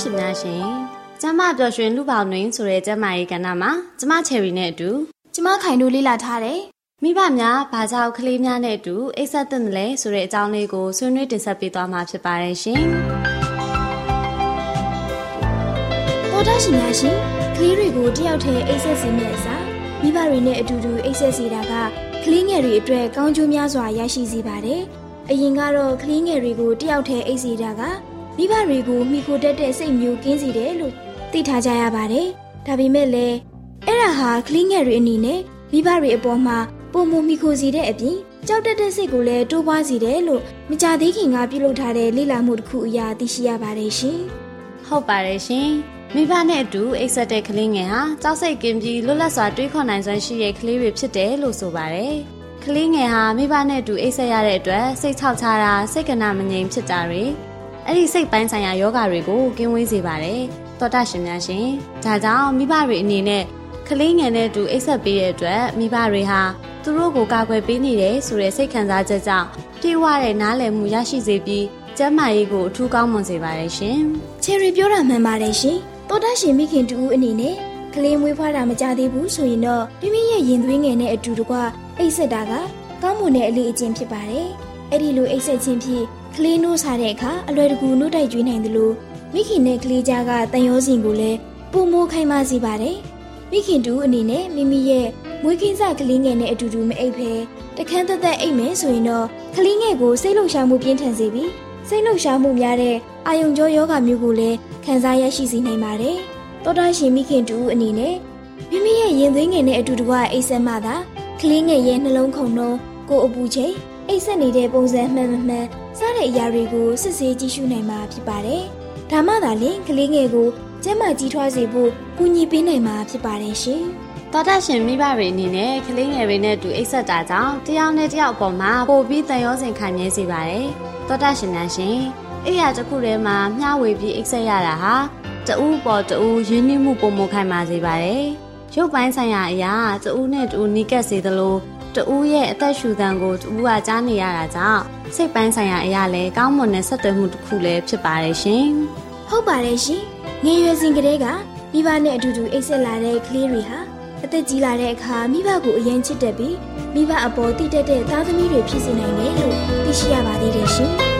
ရှင်များရှင်ကျမပျော်ရွှင်လူပေါတွင်ဆိုတဲ့ကျမရဲ့ကဏ္ဍမှာကျမချယ်ရီနဲ့အတူကျမခိုင်တို့လေ့လာထားတယ်မိဘများဘာကြောင့်ကလေးများနဲ့အတူအိတ်ဆက်တဲ့လဲဆိုတဲ့အကြောင်းလေးကိုဆွေးနွေးတင်ဆက်ပေးသွားမှာဖြစ်ပါတယ်ရှင်တော်တာရှင်များရှင်ကလေးတွေကိုတယောက်တည်းအိတ်ဆက်စီမဲ့အစားမိဘတွေနဲ့အတူတူအိတ်ဆက်စီတာက ကလေးငယ်တွေအတွက်ကောင်းကျိုးများစွာရရှိစေပါတယ်။အရင်ကတော့ကလေးငယ်တွေကိုတယောက်တည်းအိတ်စီတာကမိဘတွေကိုမိခိုတတ်တဲ့စိတ်မျိုးကင်းစေတယ်လို့သိထားကြရပါတယ်။ဒါပေမဲ့လည်းအဲ့ဒါဟာကလေးငယ်တွေအနေနဲ့မိဘတွေအပေါ်မှာပုံမမိခိုစီတဲ့အပြင်ကြောက်တတ်တဲ့စိတ်ကိုလည်းတိုးပွားစေတယ်လို့မကြသေးခင်ကပြုလုပ်ထားတဲ့လေ့လာမှုတစ်ခုအရာသိရှိရပါတယ်ရှင်။ဟုတ်ပါတယ်ရှင်။ မိဘနဲ့အတူအိတ်ဆက်တဲ့ကလေးငယ်ဟာကြောက်စိတ်ကင်းပြီးလွတ်လပ်စွာတွေးခေါ်နိုင်စွမ်းရှိတဲ့ကလေးတွေဖြစ်တယ်လို့ဆိုပါတယ်။ကလေးငယ်ဟာမိဘနဲ့အတူအိတ်ဆက်ရတဲ့အတွက်စိတ်ချောက်ချတာစိတ်ကနာမငြိမ်ဖြစ်တာတွေအဲ့ဒီစိတ်ပိုင်းဆိုင်ရာယောဂတွေကိုကင်းဝေးစေပါတယ်။သောတာရှင်များရှင်။ဒါကြောင့်မိဘတွေအနေနဲ့ကလေးငယ်နဲ့အတူအိတ်ဆက်ပေးတဲ့အတွက်မိဘတွေဟာသူတို့ကိုကာကွယ်ပေးနေတယ်ဆိုတဲ့စိတ်ခံစားချက်ကြောင့်ပြေဝတဲ့နားလည်မှုရရှိစေပြီးကျန်းမာရေးကိုအထူးကောင်းမွန်စေပါတယ်ရှင်။ချယ်ရီပြောတာမှန်ပါတယ်ရှင်။ တော်တရှင်မိခင်တူဦးအနေနဲ့ကလေးမွေးဖွားတာမကြသေးဘူးဆိုရင်တော့မိမိရဲ့ရင်သွေးငယ်နဲ့အတူတကွအိတ်ဆက်တာကကောင်းမွန်တဲ့အလေးအကျင့်ဖြစ်ပါတယ်။အဲ့ဒီလိုအိတ်ဆက်ခြင်းဖြင့်ကလေးနိုးစားတဲ့အခါအလွယ်တကူနိုးတိုက်ကျွေးနိုင်တယ်လို့မိခင်နဲ့ကလေးကြားကတန်ရောစဉ်ကိုလည်းပုံမိုးခိုင်းပါစေပါတယ်။မိခင်တူအနေနဲ့မိမိရဲ့မွေးကင်းစကလေးငယ်နဲ့အတူတူမအိပ်ဖဲတခန်းသက်သက်အိပ်မယ်ဆိုရင်တော့ကလေးငယ်ကိုစိတ်လှုပ်ရှားမှုပြင်းထန်စေပြီး စိတ်လှုပ်ရှားမှုများတဲ့အာယုံကြောယောဂမျိုးကိုလည်းခံစားရရှိစေနိုင်ပါတယ်။တောတာရှင်မိခင်တူအနေနဲ့မိမိရဲ့ရင်သွေးငယ်နဲ့အတူတကွအိတ်ဆက်မှသာကလေးငယ်ရဲ့နှလုံးခုန်နှုံးကိုအပူချိန်အိတ်ဆက်နေတဲ့ပုံစံမှန်မှန်စတဲ့အရာတွေကိုစစ်ဆေးကြည့်ရှုနိုင်မှာဖြစ်ပါတယ်။ဒါမှသာလျှင်ကလေးငယ်ကိုကျန်းမာကြီးထွားစေဖို့ကူညီပေးနိုင်မှာဖြစ်ပါတယ်ရှင်။သောတာရှင်မိဘတွေအနေနဲ့ကလေးငယ်တွေနဲ့တူအိတ်ဆက်တာကြောင့်တယောက်နဲ့တယောက်အပေါ်မှာပိုပြီးတန်ရောစင်ခံမြဲစေပါတယ်။ သောတာရှင်များရှင်အိယာတစ်ခုထဲမှာမျှဝေပြီးအိတ်ဆက်ရတာဟာတဦးပေါ်တဦးရင်းနှီးမှုပုံမခိုင်မာစေပါတယ်။ရုပ်ပိုင်းဆိုင်ရာအရာတဦးနဲ့တဦးနီးကပ်စေသလိုတဦးရဲ့အသက်ရှူသံကိုတဦးကကြားနေရတာကြောင့်စိတ်ပိုင်းဆိုင်ရာအရာလည်းကောင်းမွန်တဲ့ဆက်သွယ်မှုတစ်ခုလည်းဖြစ်ပါတယ်ရှင်။ဟုတ်ပါတယ်ရှင်။ငယ်ရွယ်စဉ်ကတည်းကမိဘနဲ့အတူတူအိတ်ဆက်လာတဲ့ကလေးတွေဟာ အသက်ကြီးလာတဲ့အခါမိဘကိုအရင်ချစ်တတ်ပြီးမိဘအပေါ်တည်တတ်တဲ့သားသမီးတွေဖြစ်စေနိုင်တယ်လို့သိရှိရပါသေးတယ်ရှင်။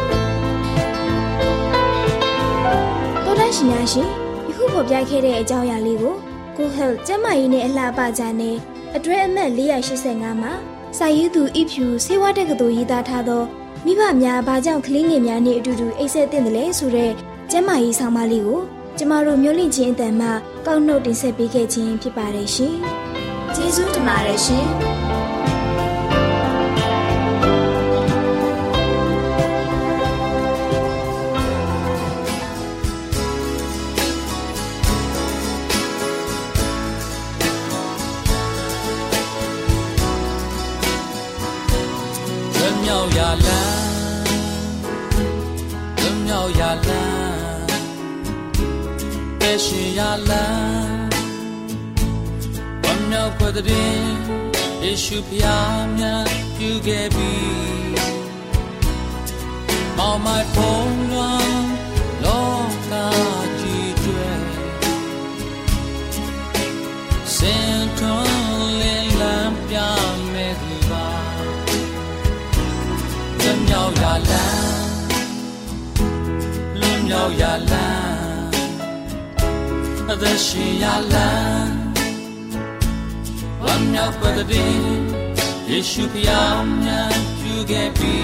ရှင်များရှင်ယခုဖော်ပြခဲ့တဲ့အကြောင်းအရာလေးကို Go Health ကျန်းမာရေးနဲ့အလှပကြတဲ့အတွဲအမှတ်485မှာစာရေးသူအဖြူဆေးဝါးတက္ကသိုလ်ရေးသားထားသောမိဘများဘာကြောင့်ကလေးငယ်များနဲ့အတူတူအိတ်ဆက်တင်တယ်လဲဆိုတဲ့ကျန်းမာရေးဆောင်မလေးကို ကျမတို့မျိုးလင့်ချင်းအတန်မှကောက်နှုတ်တင်ဆက်ပေးခဲ့ခြင်းဖြစ်ပါတယ်ရှင်။ကျေးဇူးတင်ပါတယ်ရှင်။ ya la, ya la. ရှင်ရလန်းဝမ်းမြောက်ဖွယ်တဲ့ယေရှုဖျားမြတ်ပြုခဲ့ပြီမောင်မိုက်ဖုံးလွှမ်းလောကကြီးကျွဲစင်ထွန်းလင်းလန်းပြမဲ့သူပါညမြောက်ရလန်းလွန်မြောက်ရလန်းအသက်ရှင်ရလန်းဝမ်းမြောက်ပတ်တဲ့ယေရှုဖျား မြတ်ပြုခဲ့ပြီ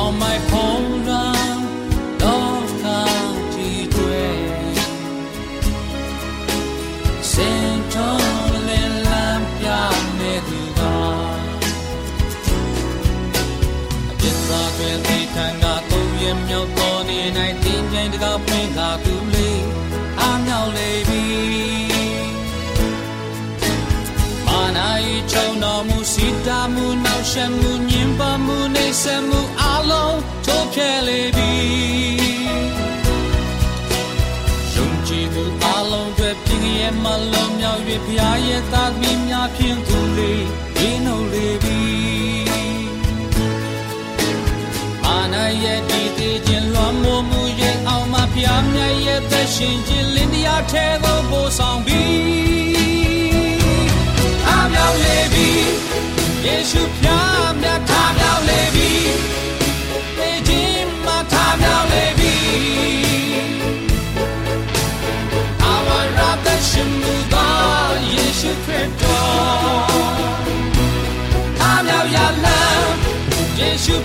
on my home run တော့ကားကြည့်တွေ့စင်ထုံးလင်းလန်းပြ ရှမှုညင်ပါမှုနေဆက်မှုအလုံးထိုးဖြဲလေပြီယုံကြည်မှုအလုံးတွေပြင်းရဲ့မလုံးမြောက်၍ဖျားရဲ့သားသမီးများဖြင့်သူလေးဒီနှုတ်လေပြီအာနာရဲ့ဒီတည်ခြင်းလွန်မိုးမှုရဲ့အောင်မဖျားမြတ်ရဲ့သက်ရှင်ခြင်းလင်းတရားထဲသို့ပို့ဆောင်ပြီအားမြောက်လေပြီ ယေရှုဖျားမြတ်ထားမြောက်လေပြီပေခြင်းမထားမြောက်လေပြီအာဝရတ်ရှင်မူသာယေရှုခရစ်တော်အားမြောက်ရလမ်းယေရှု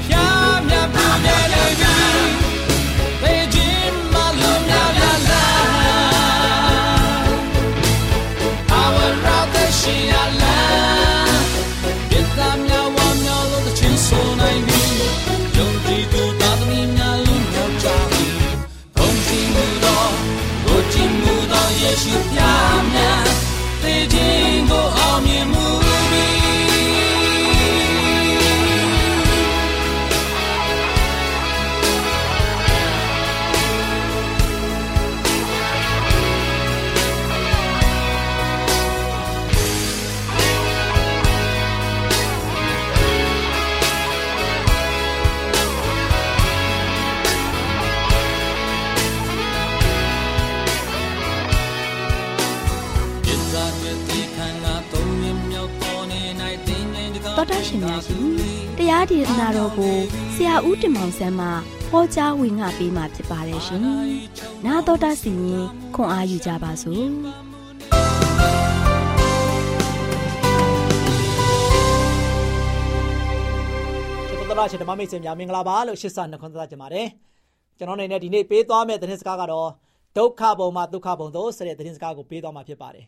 တော်တာရှင်များရှင်တရားဒေသနာတော်ကိုဆရာဦးတင်မောင်ဆန်းမှဟောကြားဝင်ငါပေးมาဖြစ်ပါတယ်ရှင်။나တော်တာစီရင်ခွန်အားယူကြပါစို့။ ကျွန်တော်တို့ရှင်ဓမ္မမိတ်ဆွေများမင်္ဂလာပါလို့ရှစ်ဆနှခွန်းသတ်ကြပါတယ်ကျွန်တော်အနေနဲ့ဒီနေ့ပေးသွားမယ့်သတင်းစကားကတော့ဒုက္ခဘုံမှာဒုက္ခဘုံသို့ဆိုတဲ့သတင်းစကားကိုပေးသွားမှာဖြစ်ပါတယ်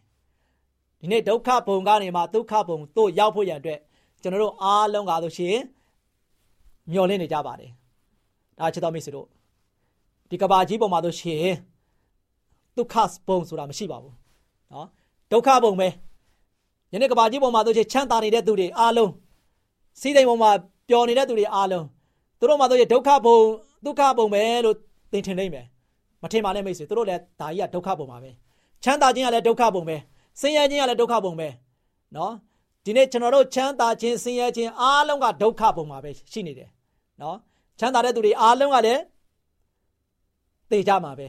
ဒီနေ့ဒုက္ခဘုံကနေမှဒုက္ခဘုံသို့ရောက်ဖို့ရန်အတွက် ကျွန်တော်တို့အားလုံးကားလို့ရှိရင်မျှော်လင့်နေကြပါတယ်ဒါချစ်တော်မိတ်ဆွေတို့ဒီကဘာကြီးပုံမှာတို့ရှိရင်ဒုက္ခဘုံဆိုတာမရှိပါဘူးနော်ဒုက္ခဘုံပဲယနေ့ကဘာကြီးပုံမှာတို့ရှိချမ်းသာနေတဲ့သူတွေအားလုံးစီးစိမ်ပုံမှာပျော်နေတဲ့သူတွေအားလုံးသူတို့မှတို့ရဲ့ဒုက္ခဘုံဒုက္ခဘုံပဲလို့သင်ထင်နေမယ်မထင်ပါနဲ့မိတ်ဆွေသူတို့လည်းဒါကြီးကဒုက္ခဘုံပါပဲချမ်းသာခြင်းကလည်းဒုက္ခဘုံပဲဆင်းရဲခြင်းကလည်းဒုက္ခဘုံပဲနော် ဒီနေ့ကျွန်တော်တို့ချမ်းသာခြင်းဆင်းရဲခြင်းအားလုံးကဒုက္ခဘုံမှာပဲရှိနေတယ်နော်ချမ်းသာတဲ့သူတွေအားလုံးကလည်းသေကြမှာပဲ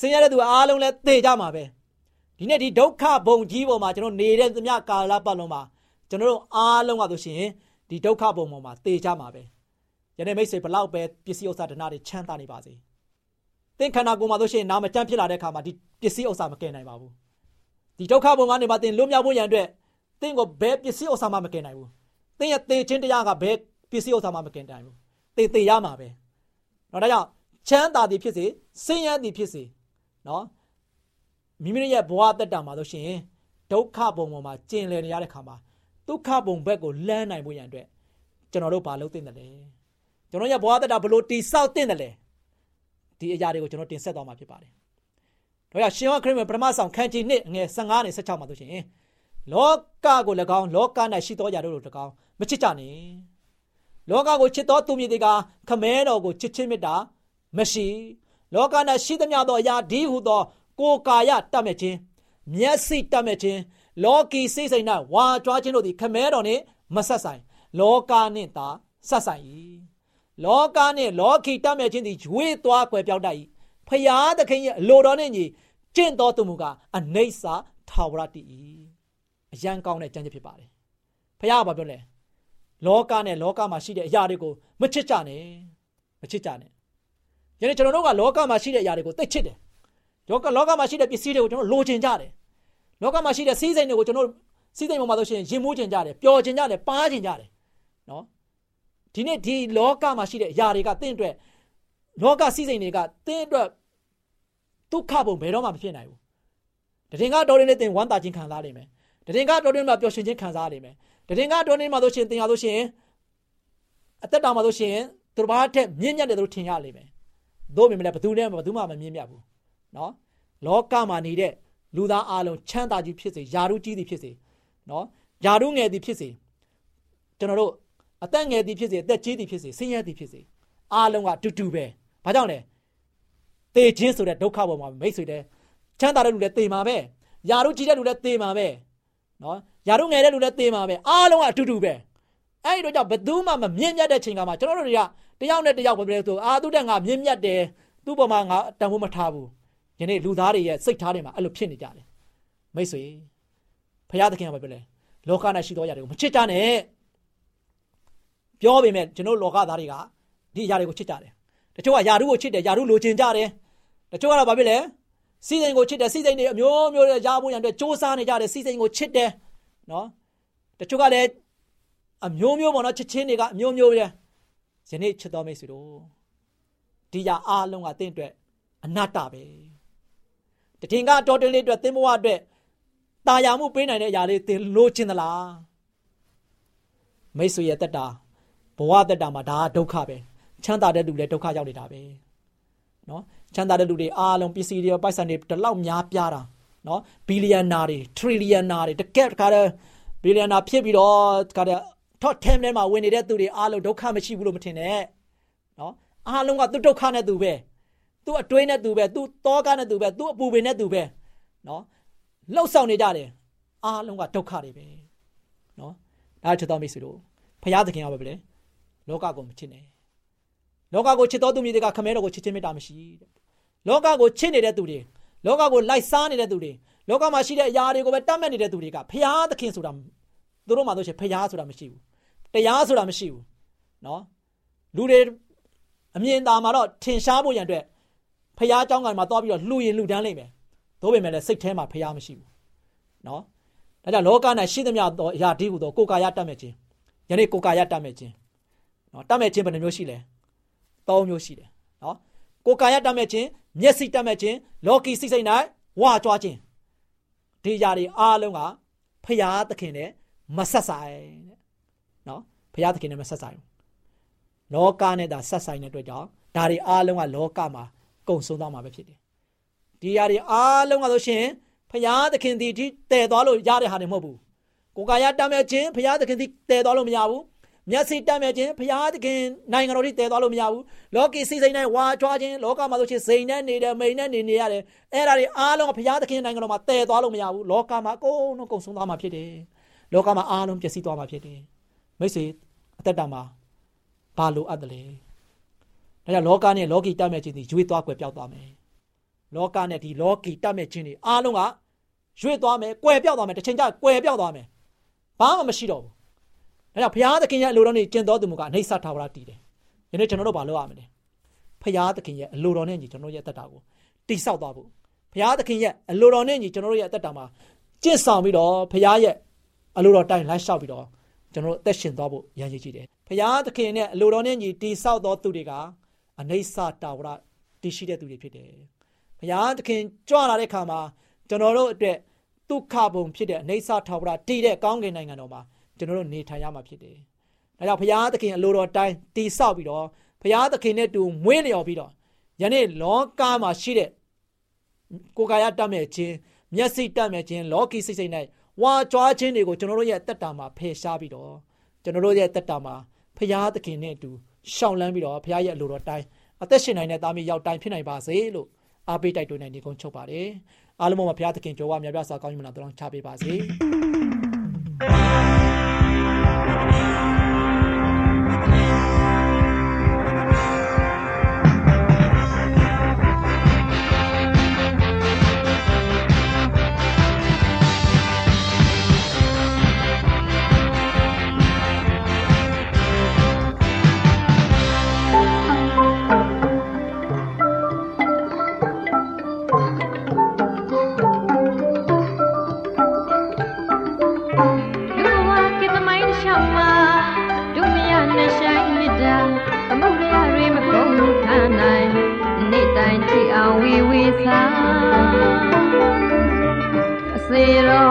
ဆင်းရဲတဲ့သူအားလုံးလည်းသေကြမှာပဲဒီနေ့ဒီဒုက္ခဘုံကြီးပေါ်မှာကျွန်တော်နေတဲ့သမျှကာလပတ်လုံးမှာကျွန်တော်တို့အားလုံးကဆိုရှင်ဒီဒုက္ခဘုံပေါ်မှာသေကြမှာပဲယနေ့မိတ်ဆွေဘလောက်ပဲပစ္စည်းဥစ္စာဒနာတွေချမ်းသာနေပါစေသင်ခန္ဓာကိုယ်မှာဆိုရှင်နာမကျန်းဖြစ်လာတဲ့အခါမှာဒီပစ္စည်းဥစ္စာမကယ်နိုင်ပါဘူးဒီဒုက္ခဘုံကနေမှသင်လွတ်မြောက်ဖို့ရန်အတွက် တင့်ကိုဘယ်ပစ္စည်းဥစ္စာမှမကင်နိုင်ဘူးတင့်ရဲ့သေခြင်းတရားကဘယ်ပစ္စည်းဥစ္စာမှမကင်နိုင်ဘူးသေသေရမှာပဲနော်ဒါကြောင့်ချမ်းသာသည်ဖြစ်စေဆင်းရဲသည်ဖြစ်စေနော်မိမိရဲ့ဘဝတက်တာမှာဆိုရှင်ဒုက္ခပုံပေါ်မှာကျင်လည်နေရတဲ့ခါမှာဒုက္ခပုံဘက်ကိုလမ်းနိုင်ဖို့ရန်အတွက်ကျွန်တော်တို့ဘာလုပ်သင့်တယ်လဲကျွန်တော်ရဲ့ဘဝတက်တာဘလို့တိဆောက်သင့်တယ်လဲဒီအရာတွေကိုကျွန်တော်တင်ဆက်သွားမှာဖြစ်ပါတယ်။ဒါကြောင့်ရှင်ဟောခရစ်ဝင်ပထမဆောင်ခန်းကြီး1ငွေ15နဲ့16မှာဆိုရှင် လောကကို၎င်းလောက၌ရှိသောအရာတို့ကို၎င်းမချစ်ကြနဲ့။လောကကိုချစ်သောသူမြည်တွေကခမဲတော်ကိုချစ်ချင်းမေတ္တာမရှိလောက၌ရှိသမျှသောအရာဒီဟုသော ကိုယ်ကာယတတ်မဲ့ခြင်းမျက်စိတတ်မဲ့ခြင်းလောကီစိတ်စိတ်၌ဝါကြွားခြင်းတို့သည်ခမဲတော်နှင့်မဆက်ဆိုင် လောကနှင့်သာဆက်ဆိုင်၏လောကနှင့်လောကီတတ်မဲ့ခြင်းသည်ရွေးသွားကွယ်ပြောက်တတ်၏ဖျားသခင်ရဲ့အလိုတော်နှင့်ညီကျင့်တော်သူမူကားအနေဆာထာဝရတည်၏ အရန်ကောင်းတဲ့ကြံ့ဖြစ်ပါတယ်ဖျားကဘာပြောလဲလောကနဲ့လောကမှာရှိတဲ့အရာတွေကိုမချစ်ကြနဲ့မချစ်ကြနဲ့ယနေ့ကျွန်တော်တို့ကလောကမှာရှိတဲ့အရာတွေကိုသိချစ်တယ်လောကလောကမှာရှိတဲ့ပစ္စည်းတွေကိုကျွန်တော်လိုချင်ကြတယ်လောကမှာရှိတဲ့စီးစိမ်တွေကိုကျွန်တော်စီးစိမ်ပေါ်မှာဆိုရှင်ရင်မိုးချင်ကြတယ်ပျော်ချင်ကြတယ်ပါးချင်ကြတယ်နော်ဒီနေ့ဒီလောကမှာရှိတဲ့အရာတွေကတင့်အတွက်လောကစီးစိမ်တွေကတင့်အတွက်ဒုက္ခပုံဘယ်တော့မှမဖြစ်နိုင်ဘူးတရင်ကတော်ရင်နဲ့တင်ဝမ်းသာခြင်းခံစားနိုင်မယ် တရင်ကတော်ရင်မှာပျော်ရွှင်ခြင်းခံစားနိုင်မယ်တရင်ကတော်ရင်မှာဆိုရှင်တင်ရဆိုရှင်အသက်တာမှာဆိုရှင်သူတစ်ပါးထက်မြင့်မြတ်တယ်လို့ထင်ရလိမ့်မယ်သို့ပေမဲ့ဘယ်သူနဲ့ဘယ်သူမှမမြင့်မြတ်ဘူးနော်လောကမှာနေတဲ့လူသားအလုံးချမ်းသာကြီးဖြစ်စေယာရုကြီးသည်ဖြစ်စေနော်ယာရုငယ်သည်ဖြစ်စေကျွန်တော်တို့အသက်ငယ်သည်ဖြစ်စေအသက်ကြီးသည်ဖြစ်စေဆင်းရဲသည်ဖြစ်စေအားလုံးကတူတူပဲဘာကြောင့်လဲသေခြင်းဆိုတဲ့ဒုက္ခပေါ်မှာမိတ်ဆွေတဲ့ချမ်းသာတဲ့လူလည်းသေမှာပဲယာရုကြီးတဲ့လူလည်းသေမှာပဲ နော်ယာရုငယ်တဲ့လူလည်းသေမှာပဲအားလုံးကအတူတူပဲအဲ့ဒီတော့ကြောင့်ဘယ်သူမှမမြင့်မြတ်တဲ့ချိန်ကမှကျွန်တော်တို့တွေကတယောက်နဲ့တယောက်ပဲဆိုအာသူတဲ့ငါမြင့်မြတ်တယ်သူ့ပေါ်မှာငါတန်ဖိုးမထားဘူးယနေ့လူသားတွေရဲ့စိတ်ထားတွေမှာအဲ့လိုဖြစ်နေကြတယ်မိတ်ဆွေဖရာသခင်ကပြောလဲလောက၌ရှိသောຢာတွေကိုမချစ်ကြနဲ့ပြောပေမဲ့ကျွန်တော်လောကသားတွေကဒီຢာတွေကိုချစ်ကြတယ်တချို့ကຢာရုကိုချစ်တယ်ຢာရုလိုချင်ကြတယ်တချို့ကတော့ဘာဖြစ်လဲ စီစိန်ကိုချစ်တယ်စီစိန်တွေအမျိုးမျိုးရဖို့ရန်အတွက်စ조사နေကြတယ်စီစိန်ကိုချစ်တယ်နော်တချို့ကလည်းအမျိုးမျိုးပေါ့နော်ချစ်ချင်းတွေကအမျိုးမျိုးပဲယနေ့ချစ်တော်မိတ်ဆွေတို့ဒီຢာအားလုံးကတင့်အတွက်အနတ္တပဲတထင်ကတော်တင်လေးအတွက်သင်ဘဝအတွက်တာယာမှုပေးနိုင်တဲ့အရာလေးသင်လိုချင်သလားမိတ်ဆွေရဲ့တက်တာဘဝတက်တာမှာဒါဒုက္ခပဲချမ်းသာတဲ့လူလည်းဒုက္ခရောက်နေတာပဲ နော်ချမ်းသာတဲ့လူတွေအားလုံးပစ္စည်းတွေပိုက်ဆံတွေတလောက်များပြားတာနော်ဘီလီယံနာတွေထရီလီယံနာတွေတကက်တခါတည်းဘီလီယံနာဖြစ်ပြီးတော့တခါတည်း top 10ထဲမှာဝင်နေတဲ့သူတွေအားလုံးဒုက္ခမရှိဘူးလို့မထင်နဲ့နော်အားလုံးကသူဒုက္ခနဲ့သူပဲသူအတွေးနဲ့သူပဲသူတောကနဲ့သူပဲသူအပူပင်နဲ့သူပဲနော်လှုပ်ဆောင်နေကြတယ်အားလုံးကဒုက္ခတွေပဲနော်ဒါချစ်တော်မိတ်ဆွေတို့ဖရာသခင်ကပဲလေလောကကိုမချစ်နဲ့ လောကကိုချစ်တော်သူမျိုးတွေကခမဲတော်ကိုချစ်ချင်းမေတ္တာမရှိတဲ့လောကကိုချစ်နေတဲ့သူတွေလောကကိုလိုက်စားနေတဲ့သူတွေလောကမှာရှိတဲ့အရာတွေကိုပဲတတ်မှတ်နေတဲ့သူတွေကဖရာသခင်ဆိုတာသူတို့မှဆိုရှင်ဖရာဆိုတာမရှိဘူးတရားဆိုတာမရှိဘူးနော်လူတွေအမြင်သာမှာတော့ထင်ရှားဖို့ရန်အတွက်ဖះเจ้าကန်မှာသွားပြီးတော့လှူရင်လှူဒန်းလိမ့်မယ်။သို့ပေမဲ့လည်းစိတ်ထဲမှာဖះမရှိဘူး။နော်။ဒါကြောင့်လောက၌ရှိသမျှသောအရာဒီဟုသောကိုယ်ကာယတတ်မဲ့ခြင်း။ယနေ့ကိုယ်ကာယတတ်မဲ့ခြင်း။နော်တတ်မဲ့ခြင်းဘယ်နှမျိုးရှိလဲ။ ၃မျိုးရှိတယ်။နော်။ကိုယ်ကာယတတ်မဲ့ခြင်း၊မျက်စိတတ်မဲ့ခြင်း၊လောကီစိတ်စိတ်၌ဝါကြွားခြင်း။ဒီຢာတွေအားလုံးကဖះသခင်နဲ့မဆက်ဆိုင်တဲ့။နော်။ဖះသခင်နဲ့မဆက်ဆိုင်ဘူး။လောကနဲ့သာဆက်ဆိုင်တဲ့အတွက်ကြောင့်ဒါတွေအားလုံးကလောကမှာကုံဆုံးသွားမှာပဲဖြစ်တယ်။ဒီຢာတွေအားလုံးကဆိုရှင်ဖရာသခင်ဒီတည်သွားလို့ရတဲ့ဟာတွေမဟုတ်ဘူး။ကိုယ်ကာယတတ်မဲ့ခြင်းဖရာသခင်ဒီတည်သွားလို့မရဘူး။ မျက်စိတတ်မဲ့ခြင်းဖရာသခင်နိုင်ငံတော်ဒီတည်သွားလို့မရဘူး။လောကီစိစိမ်နဲ့ဝါကြွားခြင်းလောကမှာဆိုရှင်စိန်နဲ့နေတယ်မိန်နဲ့နေနေရတယ်။အဲ့ဒါတွေအားလုံးကဖရာသခင်နိုင်ငံတော်မှာတည်သွားလို့မရဘူး။လောကမှာအကုန်လုံးကုံဆုံးသွားမှာဖြစ်တယ်။လောကမှာအားလုံးပျက်စီးသွားမှာဖြစ်တယ်။မိတ်ဆွေအသက်တာမှာဘာလိုအပ်တယ်လဲ။ဒါကြောင့်လောကနဲ့လောကီတတ်မဲ့ခြင်းတွေရွေ့သွားကွယ်ပြောက်သွားမယ်လောကနဲ့ဒီလောကီတတ်မဲ့ခြင်းတွေအားလုံးကရွေ့သွားမယ်ကွယ်ပြောက်သွားမယ်တစ်ချိန်ကျကွယ်ပြောက်သွားမယ်ဘာမှမရှိတော့ဘူး ဒါကြောင့်ဘုရားသခင်ရဲ့အလိုတော်နဲ့ကျင့်တော်သူမူကအနိစ္စထာဝရတည်တယ်ယနေ့ကျွန်တော်တို့ဘာလုပ်ရမလဲဘုရားသခင်ရဲ့အလိုတော်နဲ့ညီကျွန်တော်ရဲ့အသက်တာကိုတိဆောက်သွားဖို့ဘုရားသခင်ရဲ့အလိုတော်နဲ့ညီကျွန်တော်တို့ရဲ့အသက်တာမှာကျင့်ဆောင်ပြီးတော့ဘုရားရဲ့အလိုတော်တိုင်းလိုက်လျှောက်ပြီးတော့ကျွန်တော်တို့အသက်ရှင်သွားဖို့ရည်ရည်ကြည့်တယ်ဘုရားသခင်နဲ့အလိုတော်နဲ့ညီတိဆောက်သောသူတွေကအနိစ္စတာဝရတည်ရှိတဲ့သူတွေဖြစ်တယ်။ဘုရားသခင်ကြွလာတဲ့ခါမှာကျွန်တော်တို့အတွက်ဒုက္ခဘုံဖြစ်တဲ့အနိစ္စတာဝရတည်တဲ့ကောင်းကင်နိုင်ငံတော်မှာ ကျွန်တော်တို့နေထိုင်ရမှာဖြစ်တယ်။ဒါကြောင့်ဘုရားသခင်အလိုတော်တိုင်းတည်ဆောက်ပြီးတော့ဘုရားသခင်နဲ့တူမွေးလျော်ပြီးတော့ယနေ့လောကမှာရှိတဲ့ကိုယ်ကာယတတ်မဲ့ခြင်းမျက်စိတတ်မဲ့ခြင်းလောကီစိတ်စိတ်၌ဝါကြွားခြင်းတွေကိုကျွန်တော်တို့ရဲ့တက်တာမှာဖယ်ရှားပြီးတော့ကျွန်တော်တို့ရဲ့တက်တာမှာဘုရားသခင်နဲ့အတူရှောင်လန်းပြီးတော့ဘုရားရဲ့အလိုတော်တိုင်းအသက်ရှင်နိုင်တဲ့သားမီးရောက်တိုင်းဖြစ်နိုင်ပါစေလို့အားပေးတိုက်တွန်းနိုင်နေကုန်ချုပ်ပါတယ်အားလုံးပါဘုရားသခင်ကြော်ဝမြတ်ပြစွာကောင်းကြီးမနာတော်ချပေးပါစေ စေရော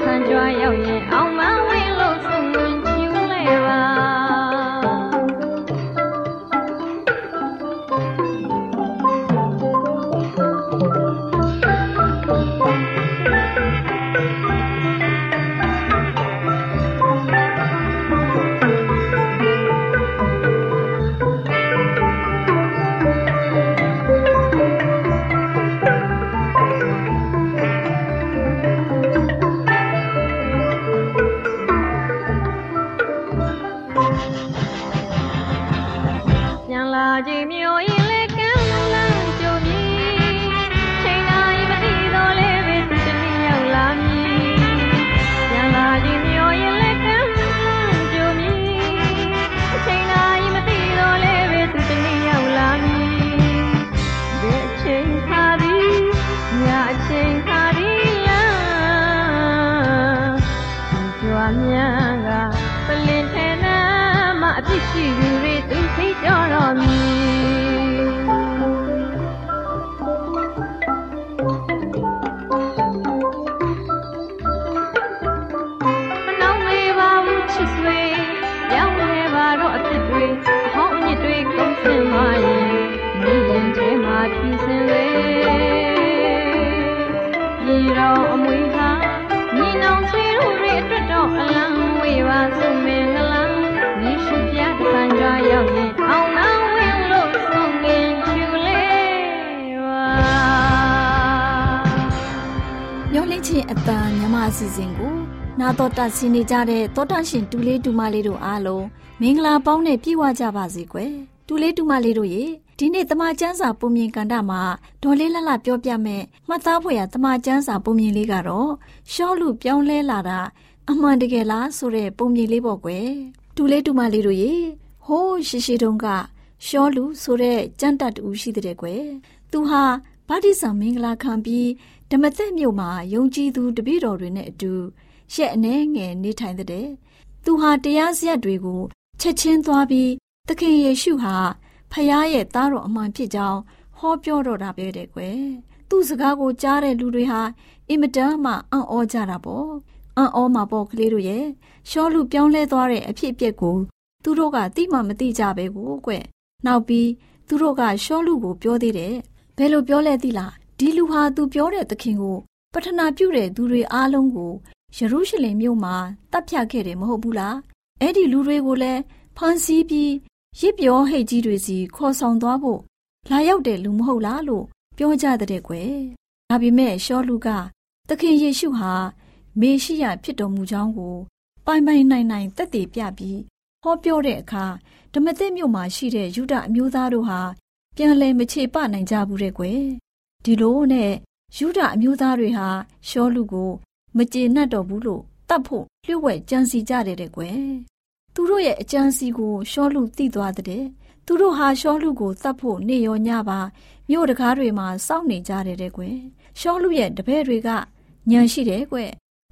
ချင်းအ 继续。 တန်မြမအစီအစဉ်ကိုနာတော်တာဆင်းနေကြတဲ့တောတာရှင်တူလေးတူမလေးတို့အားလုံးမင်္ဂလာပေါင်းနဲ့ပြည့်ဝကြပါစေကွယ်တူလေးတူမလေးတို့ရေဒီနေ့တမချန်းစာပုံမြင်ကန်တာမှာဒေါ်လေးလှလှပြောပြမယ်မှတ်သားဖွယ်ရတမချန်းစာပုံမြင်လေးကတော့ရှော့လူပြောင်းလဲလာတာအမှန်တကယ်လားဆိုတဲ့ပုံမြင်လေးပေါ့ကွယ်တူလေးတူမလေးတို့ရေဟိုးရှိရှိတုန်းကရှောလူဆိုတဲ့ကြမ်းတတ်တူရှိတဲ့ကွယ်သူဟာဗာတိဆောင်မင်္ဂလာခံပြီး ဓမ္မသက်မြို့မှာယုံကြည်သူတပည့်တော်တွေနဲ့အတူရှက်အနေငယ်နေထိုင်တဲ့သူဟာတရားစရက်တွေကိုချက်ချင်းသွားပြီးသခင်ယေရှုဟာဖះရဲ့သားတော်အမှန်ဖြစ်ကြောင်းဟောပြောတော့တာပဲတဲ့ကွယ်သူ့စကားကိုကြားတဲ့လူတွေဟာအင်မတန်မှအံ့ဩကြတာပေါ့အံ့ဩမှာပေါ့ကလေးတို့ရဲ့ရှောလူပြောင်းလဲသွားတဲ့အဖြစ်အပျက်ကိုသူတို့ကသိမှမသိကြပဲကိုကွနောက်ပြီးသူတို့ကရှောလူကိုပြောသေးတယ်ဘယ်လိုပြောလဲသိလား ဒီလူဟာသူပြောတဲ့သခင်ကိုပထနာပြုတဲ့သူတွေအားလုံးကိုယေရုရှလင်မြို့မှာတပ်ဖြတ်ခဲ့တယ်မဟုတ်ဘူးလားအဲ့ဒီလူတွေကိုလည်းဖမ်းဆီးပြီးရစ်ပြောဟိတ်ကြီးတွေစီခေါ်ဆောင်သွားဖို့လာရောက်တဲ့လူမဟုတ်လားလို့ပြောကြတဲ့ကွယ်ဒါပေမဲ့ရှောလူကသခင်ယေရှုဟာမေရှိယဖြစ်တော်မူကြောင်းကို ပိုင်ပိုင်နိုင်နိုင်သက်သေပြပြီးဟောပြောတဲ့အခါဓမ္မသစ်မြို့မှာရှိတဲ့ယူဒအမျိုးသားတို့ဟာပြန်လည်မချေပနိုင်ကြဘူးတဲ့ကွယ် ဒီလိုနဲ့ယူဒအမျိုးသားတွေဟာရှောလူကို မကျေနပ်တော့ဘူးလို့တတ်ဖို့လျှို့ဝှက်ကြံစီကြတယ်တဲ့ကွယ်သူတို့ရဲ့အကြံစီကိုရှောလူသိသွားတဲ့သူတို့ဟာရှောလူကိုတတ်ဖို့နေရောညပါမြို့တကားတွေမှာစောင့်နေကြတယ်တဲ့ကွယ်ရှောလူရဲ့တပည့်တွေကညံရှိတယ်ကွ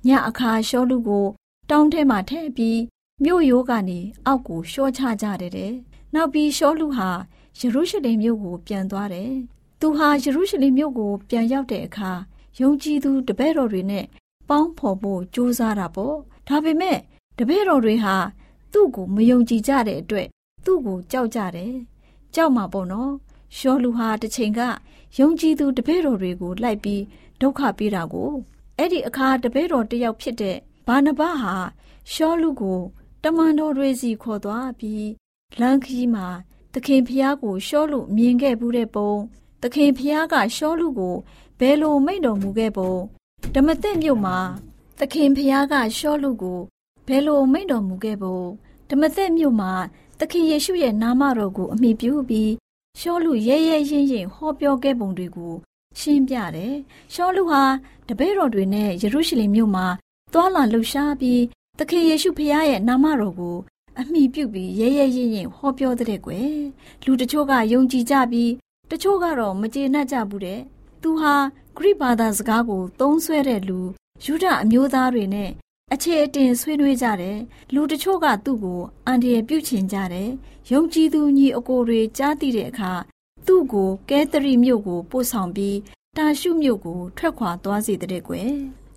ညအခါရှောလူကို တောင်းထဲမှာထည့်ပြီးမြို့ရိုးကနေအောက်ကိုရှော့ချကြတယ်တဲ့နောက်ပြီးရှောလူဟာယေရုရှလင်မြို့ကိုပြန်သွားတယ် သူဟာယေရုရှလင်မြို့ကို ပြန်ရောက်တဲ့အခါယုံကြည်သူတပည့်တော်တွေနဲ့ပေါင်းဖော်ဖို့ကြိုးစားတာပေါ့ဒါပေမဲ့တပည့်တော်တွေဟာသူ့ကိုမယုံကြည်ကြတဲ့အတွက်သူ့ကိုကြောက်ကြတယ်ကြောက်မှာပေါ့နော်ရှောလူဟာတစ်ချိန်ကယုံကြည်သူတပည့်တော်တွေကိုလိုက်ပြီးဒုက္ခပေးတာကိုအဲ့ဒီအခါတပည့်တော်တယောက်ဖြစ်တဲ့ဘာနဘဟာရှောလူကိုတမန်တော်တွေစီခေါ်သွားပြီးလမ်းခီးမှာသခင်ဖျားကိုရှောလူမြင်ခဲ့ဘူးတဲ့ပုံ သခင်ဖျားကရှောလူကိုဘယ်လိုမိန့်တော်မူခဲ့ပုံဓမ္မသစ်မြို့မှာသခင်ဖျားကရှောလူကိုဘယ်လိုမိန့်တော်မူခဲ့ပုံဓမ္မသစ်မြို့မှာသခင်ယေရှုရဲ့နာမတော်ကိုအမိပြုပြီးရှောလူရဲရဲရင်ရင်ဟောပြောခဲ့ပုံတွေကိုရှင်းပြတယ်။ရှောလူဟာတပည့်တော်တွေနဲ့ယေရုရှလင်မြို့မှာသွာလာလှူရှားပြီးသခင်ယေရှုဖခင်ရဲ့နာမတော်ကိုအမိပြုပြီးရဲရဲရင်ရင်ဟောပြောတဲ့ကွယ်။လူတချို့ကယုံကြည်ကြပြီး တချို့ကတော့မကျေနပ်ကြဘူးတဲ့။သူဟာဂရိဘာသာစကားကို သုံးဆွဲတဲ့လူယူဒအမျိုးသားတွေနဲ့အခြေအတင်ဆွေးနွေးကြတယ်လူတချို့ကသူ့ကိုအန်ဒီရပြုတ်ချင်ကြတယ်ယုံကြည်သူညီအကိုတွေကြားသိတဲ့အခါသူ့ကိုကဲသရီမြို့ကိုပို့ဆောင်ပြီးတာရှုမြို့ကိုထွက်ခွာသွားစေတဲ့ကွယ်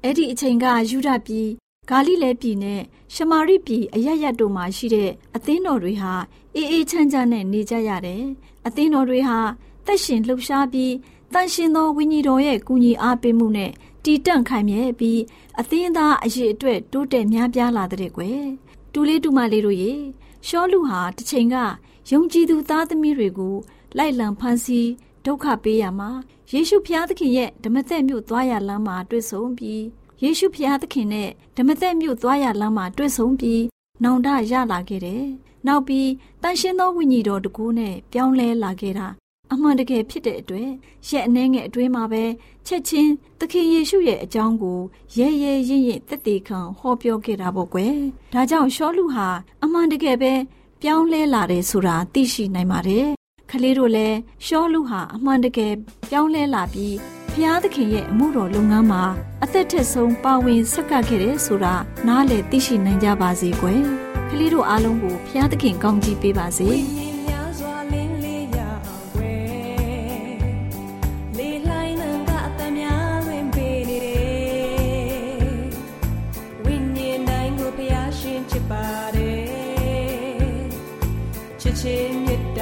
အဲ့ဒီအချိန်ကယူဒပြည်ဂါလိလဲပြည်နဲ့ရှမာရိပြည်အရရတ်တို့မှာရှိတဲ့အသင်းတော်တွေဟာအေးအေးချမ်းချမ်းနဲ့နေကြရတယ်အသင်းတော်တွေဟာ တက်ရှင်လှုပ်ရှားပြီးတန်ရှင်သောဝိညာဉ်တော်ရဲ့ကူညီအားပေးမှုနဲ့တည်တံ့ခိုင်မြဲပြီးအသင်းသားအရေးအတွက်တိုးတက်များပြားလာတဲ့ကွယ်တူလေးတူမလေးတို့ရေရှောလူဟာတစ်ချိန်ကယုံကြည်သူသားသမီးတွေကိုလိုက်လံဖမ်းဆီးဒုက္ခပေးရမှာယေရှုဖျားသခင်ရဲ့ဓမ္မသက်မြို့သွားရလမ်းမှာတွေ့ဆုံပြီးယေရှုဖျားသခင်နဲ့ဓမ္မသက်မြို့သွားရလမ်းမှာတွေ့ဆုံပြီးနောင်တရလာခဲ့တယ်။နောက်ပြီးတန်ရှင်းသောဝိညာဉ်တော်တကူနဲ့ပြောင်းလဲလာခဲ့တာ အမှန်တကယ်ဖြစ်တဲ့အတွက်ရက်အနှဲငယ်အတွင်းမှာပဲချက်ချင်းသခင်ယေရှုရဲ့အကြောင်းကိုရဲရဲရင့်ရင့်တက်တေခံဟောပြောခဲ့တာပေါ့ကွယ်။ဒါကြောင့်ရှောလူဟာအမှန်တကယ်ပဲပြောင်းလဲလာတယ်ဆိုတာသိရှိနိုင်ပါတယ်။ကလေးတို့လည်းရှောလူဟာအမှန်တကယ်ပြောင်းလဲလာပြီးဖျားသခင်ရဲ့အမှုတော်လုပ်ငန်းမှာအသက်ထက်ဆုံးပါဝင်ဆက်ကပ်ခဲ့တယ်ဆိုတာနားလည်သိရှိနိုင်ကြပါစေကွယ်။ကလေးတို့အားလုံးကိုဖျားသခင်ကောင်းချီးပေးပါစေ။ တ